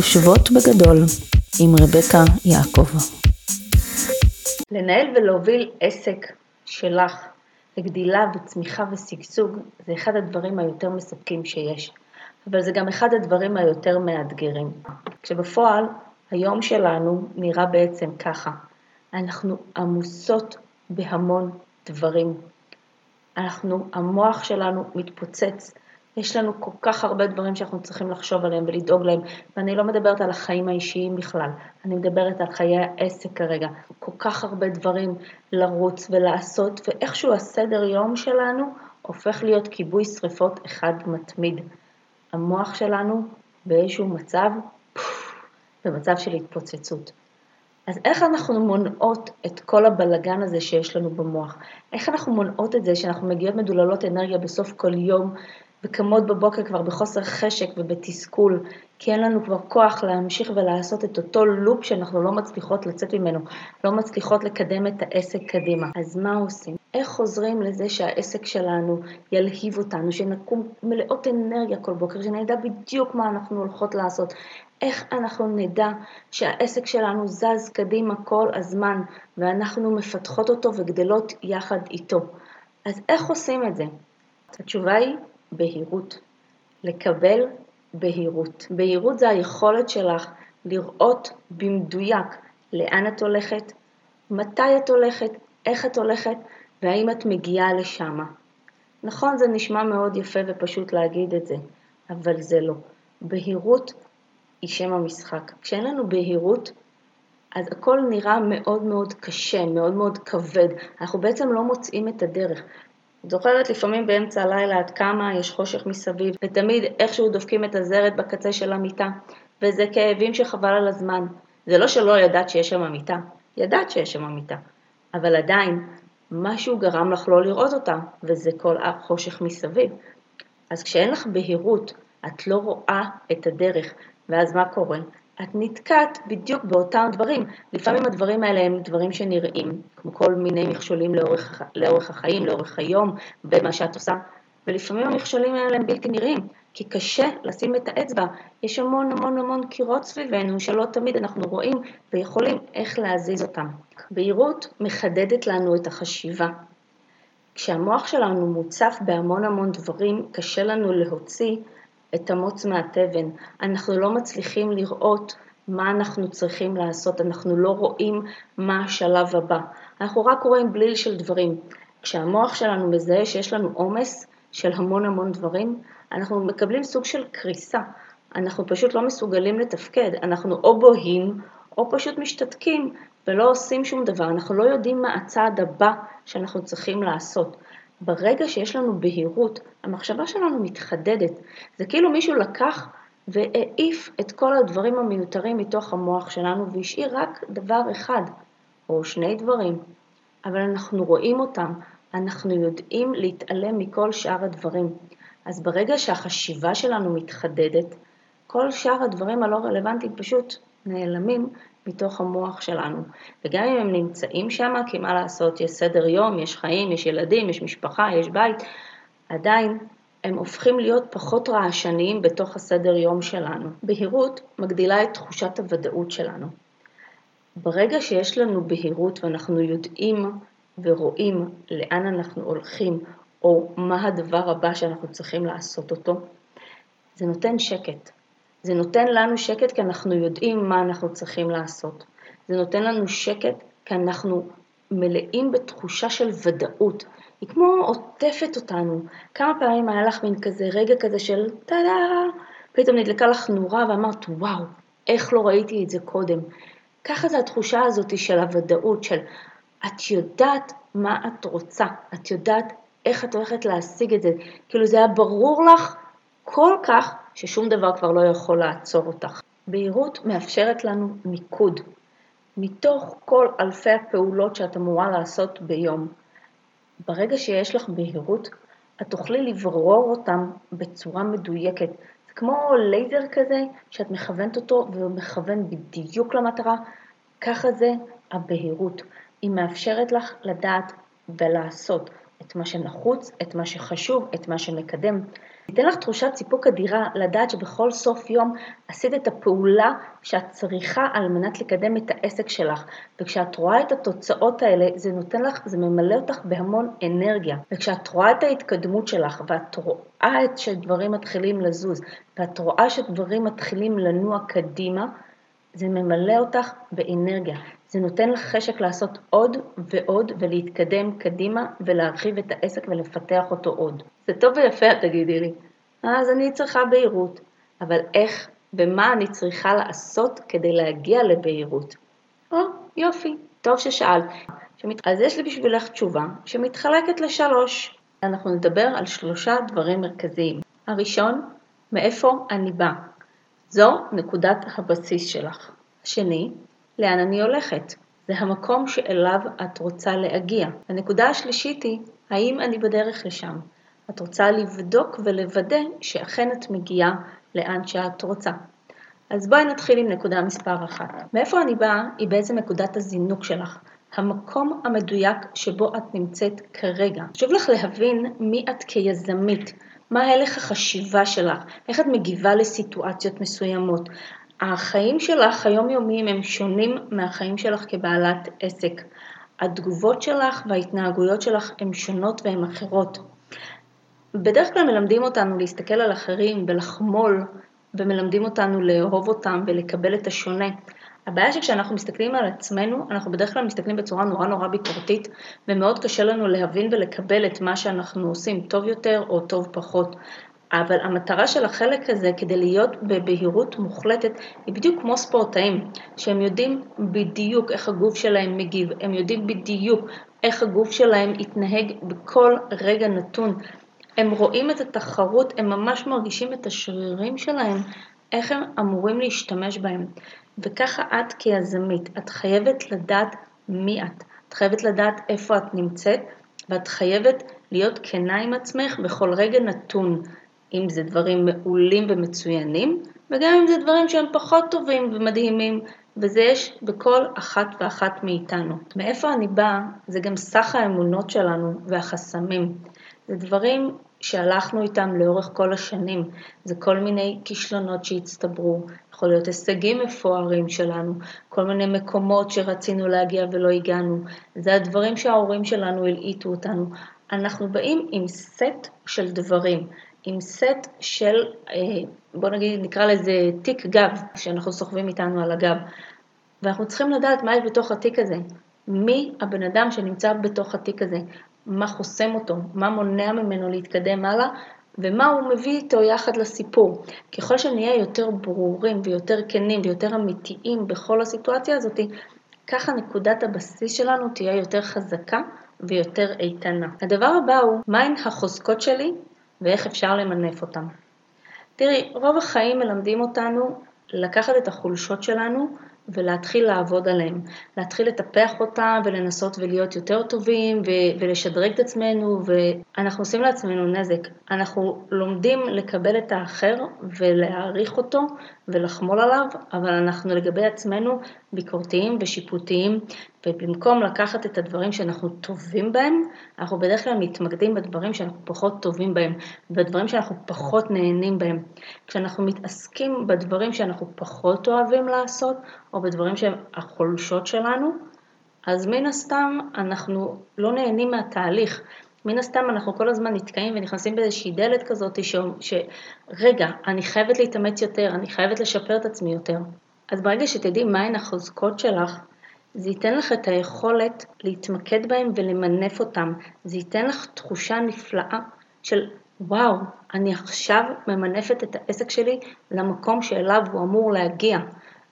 חושבות בגדול עם רבקה יעקב. לנהל ולהוביל עסק שלך לגדילה וצמיחה ושגשוג זה אחד הדברים היותר מספקים שיש, אבל זה גם אחד הדברים היותר מאתגרים. כשבפועל היום שלנו נראה בעצם ככה, אנחנו עמוסות בהמון דברים. אנחנו, המוח שלנו מתפוצץ, יש לנו כל כך הרבה דברים שאנחנו צריכים לחשוב עליהם ולדאוג להם, ואני לא מדברת על החיים האישיים בכלל, אני מדברת על חיי העסק כרגע. כל כך הרבה דברים לרוץ ולעשות, ואיכשהו הסדר יום שלנו הופך להיות כיבוי שריפות אחד מתמיד. המוח שלנו באיזשהו מצב, במצב של התפוצצות. אז איך אנחנו מונעות את כל הבלגן הזה שיש לנו במוח? איך אנחנו מונעות את זה שאנחנו מגיעות מדוללות אנרגיה בסוף כל יום וקמות בבוקר כבר בחוסר חשק ובתסכול, כי אין לנו כבר כוח להמשיך ולעשות את אותו לופ שאנחנו לא מצליחות לצאת ממנו, לא מצליחות לקדם את העסק קדימה. אז מה עושים? איך חוזרים לזה שהעסק שלנו ילהיב אותנו, שנקום מלאות אנרגיה כל בוקר, שנדע בדיוק מה אנחנו הולכות לעשות, איך אנחנו נדע שהעסק שלנו זז קדימה כל הזמן ואנחנו מפתחות אותו וגדלות יחד איתו. אז איך עושים את זה? התשובה היא בהירות. לקבל בהירות. בהירות זה היכולת שלך לראות במדויק לאן את הולכת, מתי את הולכת, איך את הולכת והאם את מגיעה לשם. נכון, זה נשמע מאוד יפה ופשוט להגיד את זה, אבל זה לא. בהירות היא שם המשחק. כשאין לנו בהירות, אז הכל נראה מאוד מאוד קשה, מאוד מאוד כבד. אנחנו בעצם לא מוצאים את הדרך. את זוכרת לפעמים באמצע הלילה עד כמה יש חושך מסביב, ותמיד איכשהו דופקים את הזרת בקצה של המיטה, וזה כאבים שחבל על הזמן. זה לא שלא ידעת שיש שם מיטה, ידעת שיש שם מיטה, אבל עדיין משהו גרם לך לא לראות אותה, וזה כל החושך מסביב. אז כשאין לך בהירות, את לא רואה את הדרך, ואז מה קורה? את נתקעת בדיוק באותם דברים. לפעמים הדברים האלה הם דברים שנראים, כמו כל מיני מכשולים לאורך, לאורך החיים, לאורך היום, במה שאת עושה, ולפעמים המכשולים האלה הם בלתי נראים, כי קשה לשים את האצבע. יש המון המון המון קירות סביבנו שלא תמיד אנחנו רואים ויכולים איך להזיז אותם. בהירות מחדדת לנו את החשיבה. כשהמוח שלנו מוצף בהמון המון דברים, קשה לנו להוציא את המוץ מהתבן. אנחנו לא מצליחים לראות מה אנחנו צריכים לעשות, אנחנו לא רואים מה השלב הבא. אנחנו רק רואים בליל של דברים. כשהמוח שלנו מזהה שיש לנו עומס של המון המון דברים, אנחנו מקבלים סוג של קריסה. אנחנו פשוט לא מסוגלים לתפקד, אנחנו או בוהים או פשוט משתתקים ולא עושים שום דבר, אנחנו לא יודעים מה הצעד הבא שאנחנו צריכים לעשות. ברגע שיש לנו בהירות, המחשבה שלנו מתחדדת. זה כאילו מישהו לקח והעיף את כל הדברים המיותרים מתוך המוח שלנו והשאיר רק דבר אחד, או שני דברים, אבל אנחנו רואים אותם, אנחנו יודעים להתעלם מכל שאר הדברים. אז ברגע שהחשיבה שלנו מתחדדת, כל שאר הדברים הלא רלוונטיים פשוט נעלמים מתוך המוח שלנו. וגם אם הם נמצאים שם, כי מה לעשות, יש סדר יום, יש חיים, יש ילדים, יש משפחה, יש בית, עדיין הם הופכים להיות פחות רעשניים בתוך הסדר יום שלנו. בהירות מגדילה את תחושת הוודאות שלנו. ברגע שיש לנו בהירות ואנחנו יודעים ורואים לאן אנחנו הולכים, או מה הדבר הבא שאנחנו צריכים לעשות אותו, זה נותן שקט. זה נותן לנו שקט כי אנחנו יודעים מה אנחנו צריכים לעשות. זה נותן לנו שקט כי אנחנו מלאים בתחושה של ודאות. היא כמו עוטפת אותנו. כמה פעמים היה לך מין כזה רגע כזה של טאדה, פתאום נדלקה לך נורה ואמרת וואו, איך לא ראיתי את זה קודם. ככה זה התחושה הזאת של הוודאות, של את יודעת מה את רוצה, את יודעת איך את הולכת להשיג את זה. כאילו זה היה ברור לך כל כך ששום דבר כבר לא יכול לעצור אותך. בהירות מאפשרת לנו מיקוד. מתוך כל אלפי הפעולות שאת אמורה לעשות ביום, ברגע שיש לך בהירות, את תוכלי לברור אותם בצורה מדויקת. זה כמו לייזר כזה, שאת מכוונת אותו והוא מכוון בדיוק למטרה, ככה זה הבהירות. היא מאפשרת לך לדעת ולעשות את מה שנחוץ, את מה שחשוב, את מה שמקדם. ייתן לך תחושת סיפוק אדירה לדעת שבכל סוף יום עשית את הפעולה שאת צריכה על מנת לקדם את העסק שלך, וכשאת רואה את התוצאות האלה זה נותן לך, זה ממלא אותך בהמון אנרגיה, וכשאת רואה את ההתקדמות שלך ואת רואה את שדברים מתחילים לזוז, ואת רואה שדברים מתחילים לנוע קדימה, זה ממלא אותך באנרגיה. זה נותן לך חשק לעשות עוד ועוד ולהתקדם קדימה ולהרחיב את העסק ולפתח אותו עוד. זה טוב ויפה, תגידי לי. אז אני צריכה בהירות, אבל איך ומה אני צריכה לעשות כדי להגיע לבהירות? או, יופי, טוב ששאלת. אז יש לי בשבילך תשובה שמתחלקת לשלוש. אנחנו נדבר על שלושה דברים מרכזיים. הראשון, מאיפה אני בא. זו נקודת הבסיס שלך. השני, לאן אני הולכת. זה המקום שאליו את רוצה להגיע. הנקודה השלישית היא, האם אני בדרך לשם? את רוצה לבדוק ולוודא שאכן את מגיעה לאן שאת רוצה. אז בואי נתחיל עם נקודה מספר אחת. מאיפה אני באה היא בעצם נקודת הזינוק שלך, המקום המדויק שבו את נמצאת כרגע. חשוב לך להבין מי את כיזמית, מה הלך החשיבה שלך, איך את מגיבה לסיטואציות מסוימות. החיים שלך היומיומיים הם שונים מהחיים שלך כבעלת עסק. התגובות שלך וההתנהגויות שלך הן שונות והן אחרות. בדרך כלל מלמדים אותנו להסתכל על אחרים ולחמול, ומלמדים אותנו לאהוב אותם ולקבל את השונה. הבעיה שכשאנחנו מסתכלים על עצמנו, אנחנו בדרך כלל מסתכלים בצורה נורא נורא ביקורתית, ומאוד קשה לנו להבין ולקבל את מה שאנחנו עושים טוב יותר או טוב פחות. אבל המטרה של החלק הזה כדי להיות בבהירות מוחלטת היא בדיוק כמו ספורטאים, שהם יודעים בדיוק איך הגוף שלהם מגיב, הם יודעים בדיוק איך הגוף שלהם יתנהג בכל רגע נתון. הם רואים את התחרות, הם ממש מרגישים את השרירים שלהם, איך הם אמורים להשתמש בהם. וככה את כיזמית, את חייבת לדעת מי את, את חייבת לדעת איפה את נמצאת, ואת חייבת להיות כנה עם עצמך בכל רגע נתון. אם זה דברים מעולים ומצוינים, וגם אם זה דברים שהם פחות טובים ומדהימים, וזה יש בכל אחת ואחת מאיתנו. מאיפה אני באה זה גם סך האמונות שלנו והחסמים. זה דברים שהלכנו איתם לאורך כל השנים, זה כל מיני כישלונות שהצטברו, יכול להיות הישגים מפוארים שלנו, כל מיני מקומות שרצינו להגיע ולא הגענו, זה הדברים שההורים שלנו הלעיטו אותנו. אנחנו באים עם סט של דברים, עם סט של, אה, בוא נגיד, נקרא לזה תיק גב, שאנחנו סוחבים איתנו על הגב. ואנחנו צריכים לדעת מה יש בתוך התיק הזה, מי הבן אדם שנמצא בתוך התיק הזה, מה חוסם אותו, מה מונע ממנו להתקדם הלאה, ומה הוא מביא איתו יחד לסיפור. ככל שנהיה יותר ברורים ויותר כנים ויותר אמיתיים בכל הסיטואציה הזאת, ככה נקודת הבסיס שלנו תהיה יותר חזקה ויותר איתנה. הדבר הבא הוא, מהן החוזקות שלי ואיך אפשר למנף אותם. תראי, רוב החיים מלמדים אותנו לקחת את החולשות שלנו ולהתחיל לעבוד עליהם, להתחיל לטפח אותם ולנסות ולהיות יותר טובים ו- ולשדרג את עצמנו ואנחנו עושים לעצמנו נזק. אנחנו לומדים לקבל את האחר ולהעריך אותו ולחמול עליו, אבל אנחנו לגבי עצמנו ביקורתיים ושיפוטיים ובמקום לקחת את הדברים שאנחנו טובים בהם, אנחנו בדרך כלל מתמקדים בדברים שאנחנו פחות טובים בהם, בדברים שאנחנו פחות נהנים בהם. כשאנחנו מתעסקים בדברים שאנחנו פחות אוהבים לעשות, או בדברים שהם החולשות שלנו, אז מן הסתם אנחנו לא נהנים מהתהליך. מן הסתם אנחנו כל הזמן נתקעים ונכנסים באיזושהי דלת כזאת ש... שרגע, אני חייבת להתאמץ יותר, אני חייבת לשפר את עצמי יותר. אז ברגע שתדעי מהן החוזקות שלך, זה ייתן לך את היכולת להתמקד בהם ולמנף אותם. זה ייתן לך תחושה נפלאה של וואו, אני עכשיו ממנפת את העסק שלי למקום שאליו הוא אמור להגיע,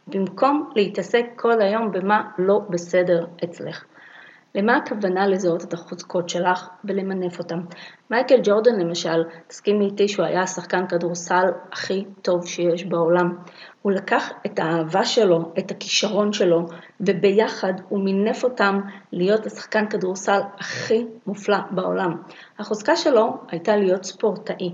במקום להתעסק כל היום במה לא בסדר אצלך. למה הכוונה לזהות את החוזקות שלך ולמנף אותם? מייקל ג'ורדן למשל, תסכימי איתי שהוא היה השחקן כדורסל הכי טוב שיש בעולם. הוא לקח את האהבה שלו, את הכישרון שלו, וביחד הוא מינף אותם להיות השחקן כדורסל הכי מופלא בעולם. החוזקה שלו הייתה להיות ספורטאי.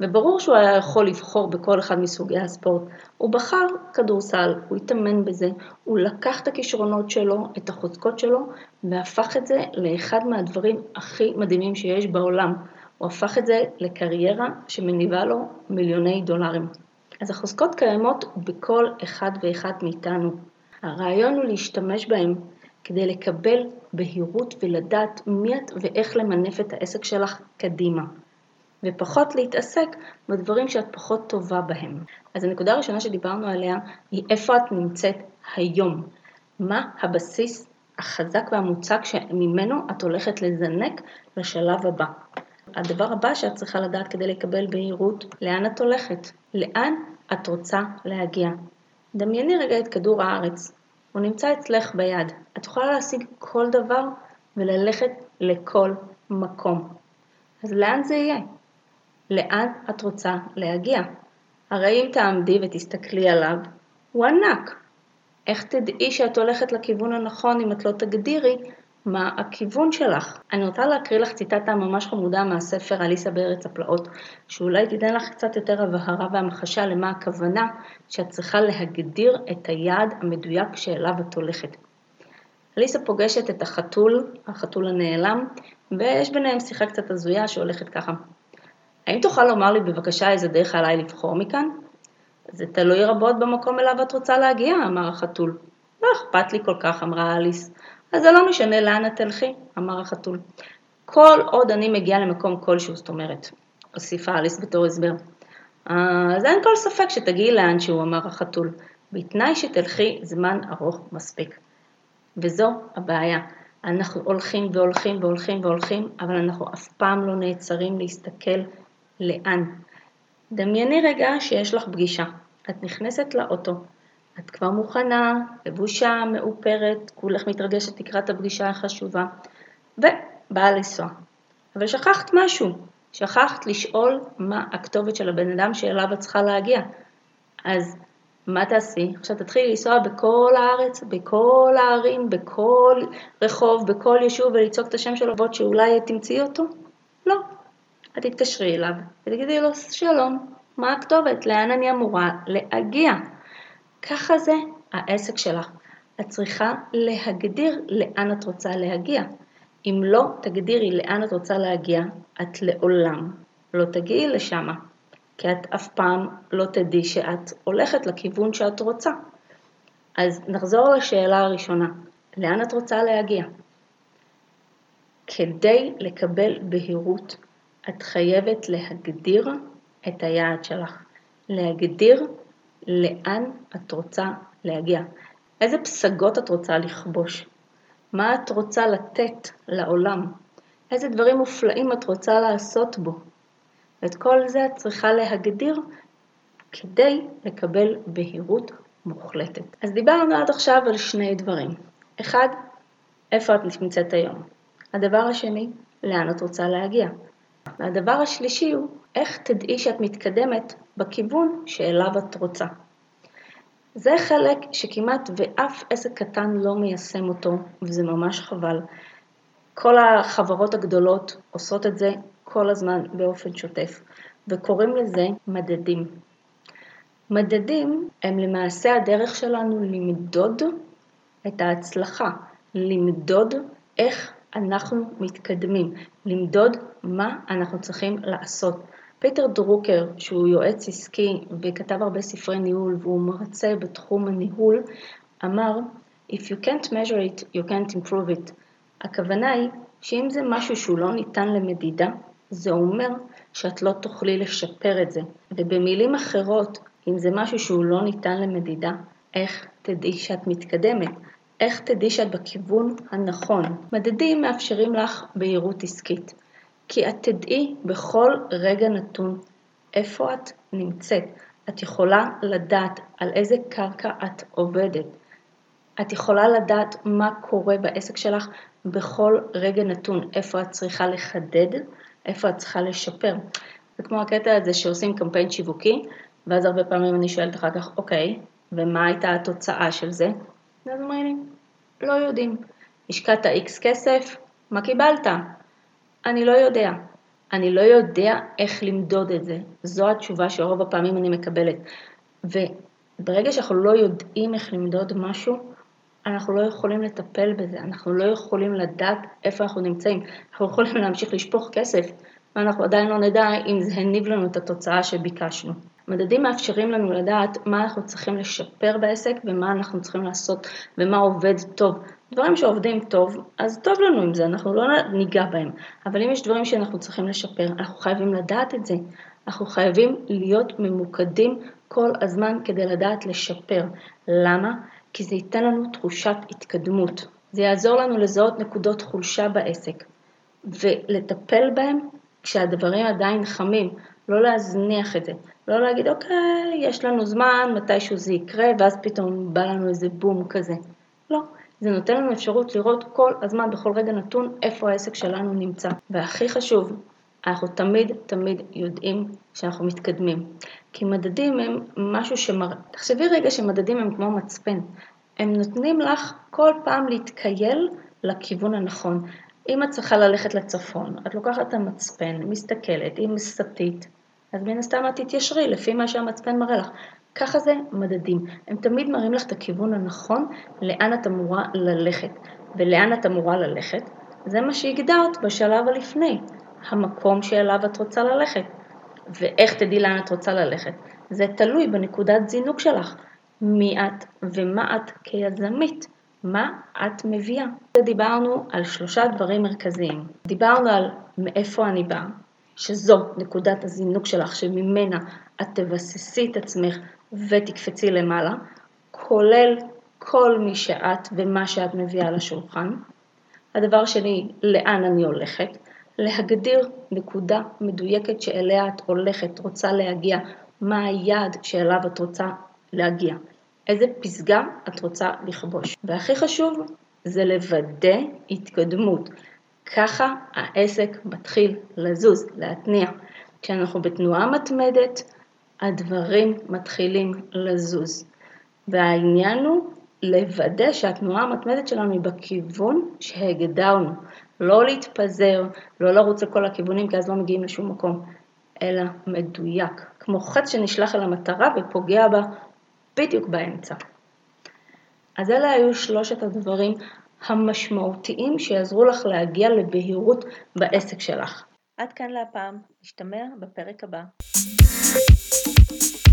וברור שהוא היה יכול לבחור בכל אחד מסוגי הספורט. הוא בחר כדורסל, הוא התאמן בזה, הוא לקח את הכישרונות שלו, את החוזקות שלו, והפך את זה לאחד מהדברים הכי מדהימים שיש בעולם. הוא הפך את זה לקריירה שמניבה לו מיליוני דולרים. אז החוזקות קיימות בכל אחד ואחד מאיתנו. הרעיון הוא להשתמש בהם כדי לקבל בהירות ולדעת מי את ואיך למנף את העסק שלך קדימה. ופחות להתעסק בדברים שאת פחות טובה בהם. אז הנקודה הראשונה שדיברנו עליה היא איפה את נמצאת היום. מה הבסיס החזק והמוצק שממנו את הולכת לזנק לשלב הבא. הדבר הבא שאת צריכה לדעת כדי לקבל בהירות, לאן את הולכת? לאן את רוצה להגיע? דמייני רגע את כדור הארץ, הוא נמצא אצלך ביד. את יכולה להשיג כל דבר וללכת לכל מקום. אז לאן זה יהיה? לאן את רוצה להגיע? הרי אם תעמדי ותסתכלי עליו, הוא ענק. איך תדעי שאת הולכת לכיוון הנכון אם את לא תגדירי מה הכיוון שלך? אני רוצה להקריא לך ציטטה ממש חמודה מהספר אליסה בארץ הפלאות, שאולי תיתן לך קצת יותר הבהרה והמחשה למה הכוונה שאת צריכה להגדיר את היעד המדויק שאליו את הולכת. אליסה פוגשת את החתול, החתול הנעלם, ויש ביניהם שיחה קצת הזויה שהולכת ככה. האם תוכל לומר לי בבקשה איזה דרך עליי לבחור מכאן? זה תלוי רבות במקום אליו את רוצה להגיע, אמר החתול. לא אכפת לי כל כך, אמרה אליס. אז זה לא משנה לאן את תלכי, אמר החתול. כל עוד אני מגיעה למקום כלשהו, זאת אומרת, הוסיפה אליס בתור הסבר. אז אין כל ספק שתגיעי לאן שהוא, אמר החתול, בתנאי שתלכי זמן ארוך מספיק. וזו הבעיה. אנחנו הולכים והולכים והולכים והולכים, אבל אנחנו אף פעם לא נעצרים להסתכל לאן. דמייני רגע שיש לך פגישה. את נכנסת לאוטו, את כבר מוכנה, לבושה, מאופרת, כולך מתרגשת לקראת הפגישה החשובה, ובאה לנסוע. אבל שכחת משהו, שכחת לשאול מה הכתובת של הבן אדם שאליו את צריכה להגיע. אז מה תעשי? עכשיו תתחילי לנסוע בכל הארץ, בכל הערים, בכל רחוב, בכל יישוב ולצעוק את השם שלו ועוד שאולי תמצאי אותו? את תתקשרי אליו ותגידי לו שלום, מה הכתובת? לאן אני אמורה להגיע? ככה זה העסק שלך. את צריכה להגדיר לאן את רוצה להגיע. אם לא תגדירי לאן את רוצה להגיע, את לעולם לא תגיעי לשם, כי את אף פעם לא תדעי שאת הולכת לכיוון שאת רוצה. אז נחזור לשאלה הראשונה, לאן את רוצה להגיע? כדי לקבל בהירות, את חייבת להגדיר את היעד שלך, להגדיר לאן את רוצה להגיע, איזה פסגות את רוצה לכבוש, מה את רוצה לתת לעולם, איזה דברים מופלאים את רוצה לעשות בו. ואת כל זה את צריכה להגדיר כדי לקבל בהירות מוחלטת. אז דיברנו עד עכשיו על שני דברים. אחד, איפה את נמצאת היום. הדבר השני, לאן את רוצה להגיע. והדבר השלישי הוא איך תדעי שאת מתקדמת בכיוון שאליו את רוצה. זה חלק שכמעט ואף עסק קטן לא מיישם אותו, וזה ממש חבל. כל החברות הגדולות עושות את זה כל הזמן באופן שוטף, וקוראים לזה מדדים. מדדים הם למעשה הדרך שלנו למדוד את ההצלחה, למדוד איך אנחנו מתקדמים, למדוד מה אנחנו צריכים לעשות. פיטר דרוקר, שהוא יועץ עסקי וכתב הרבה ספרי ניהול והוא מרצה בתחום הניהול, אמר If you can't measure it, you can't improve it. הכוונה היא שאם זה משהו שהוא לא ניתן למדידה, זה אומר שאת לא תוכלי לשפר את זה. ובמילים אחרות, אם זה משהו שהוא לא ניתן למדידה, איך תדעי שאת מתקדמת? איך תדעי שאת בכיוון הנכון? מדדים מאפשרים לך בהירות עסקית. כי את תדעי בכל רגע נתון איפה את נמצאת. את יכולה לדעת על איזה קרקע את עובדת. את יכולה לדעת מה קורה בעסק שלך בכל רגע נתון, איפה את צריכה לחדד, איפה את צריכה לשפר. זה כמו הקטע הזה שעושים קמפיין שיווקי, ואז הרבה פעמים אני שואלת אחר כך, אוקיי, ומה הייתה התוצאה של זה? ואז אומרים לי, לא יודעים. השקעת איקס כסף, מה קיבלת? אני לא יודע. אני לא יודע איך למדוד את זה. זו התשובה שרוב הפעמים אני מקבלת. וברגע שאנחנו לא יודעים איך למדוד משהו, אנחנו לא יכולים לטפל בזה, אנחנו לא יכולים לדעת איפה אנחנו נמצאים. אנחנו יכולים להמשיך לשפוך כסף, ואנחנו עדיין לא נדע אם זה הניב לנו את התוצאה שביקשנו. מדדים מאפשרים לנו לדעת מה אנחנו צריכים לשפר בעסק ומה אנחנו צריכים לעשות ומה עובד טוב. דברים שעובדים טוב, אז טוב לנו עם זה, אנחנו לא ניגע בהם. אבל אם יש דברים שאנחנו צריכים לשפר, אנחנו חייבים לדעת את זה. אנחנו חייבים להיות ממוקדים כל הזמן כדי לדעת לשפר. למה? כי זה ייתן לנו תחושת התקדמות. זה יעזור לנו לזהות נקודות חולשה בעסק ולטפל בהם כשהדברים עדיין חמים, לא להזניח את זה, לא להגיד אוקיי, יש לנו זמן, מתישהו זה יקרה, ואז פתאום בא לנו איזה בום כזה. לא, זה נותן לנו אפשרות לראות כל הזמן, בכל רגע נתון, איפה העסק שלנו נמצא. והכי חשוב, אנחנו תמיד תמיד יודעים שאנחנו מתקדמים. כי מדדים הם משהו שמראה, תחשבי רגע שמדדים הם כמו מצפן. הם נותנים לך כל פעם להתקייל לכיוון הנכון. אם את צריכה ללכת לצפון, את לוקחת את המצפן, מסתכלת, אם סטית, אז מן הסתם את תתיישרי לפי מה שהמצפן מראה לך. ככה זה מדדים. הם תמיד מראים לך את הכיוון הנכון לאן את אמורה ללכת. ולאן את אמורה ללכת? זה מה שהגדרת בשלב הלפני, המקום שאליו את רוצה ללכת. ואיך תדעי לאן את רוצה ללכת? זה תלוי בנקודת זינוק שלך. מי את ומה את כיזמית. מה את מביאה. דיברנו על שלושה דברים מרכזיים. דיברנו על מאיפה אני באה, שזו נקודת הזינוק שלך, שממנה את תבססי את עצמך ותקפצי למעלה, כולל כל מי שאת ומה שאת מביאה לשולחן. הדבר שני, לאן אני הולכת? להגדיר נקודה מדויקת שאליה את הולכת, רוצה להגיע, מה היעד שאליו את רוצה להגיע. איזה פסגה את רוצה לכבוש. והכי חשוב זה לוודא התקדמות. ככה העסק מתחיל לזוז, להתניע. כשאנחנו בתנועה מתמדת, הדברים מתחילים לזוז. והעניין הוא לוודא שהתנועה המתמדת שלנו היא בכיוון שהגדרנו. לא להתפזר, לא לרוץ לכל הכיוונים, כי אז לא מגיעים לשום מקום, אלא מדויק. כמו חץ שנשלח אל המטרה ופוגע בה בדיוק באמצע. אז אלה היו שלושת הדברים המשמעותיים שיעזרו לך להגיע לבהירות בעסק שלך. עד כאן להפעם, נשתמע בפרק הבא.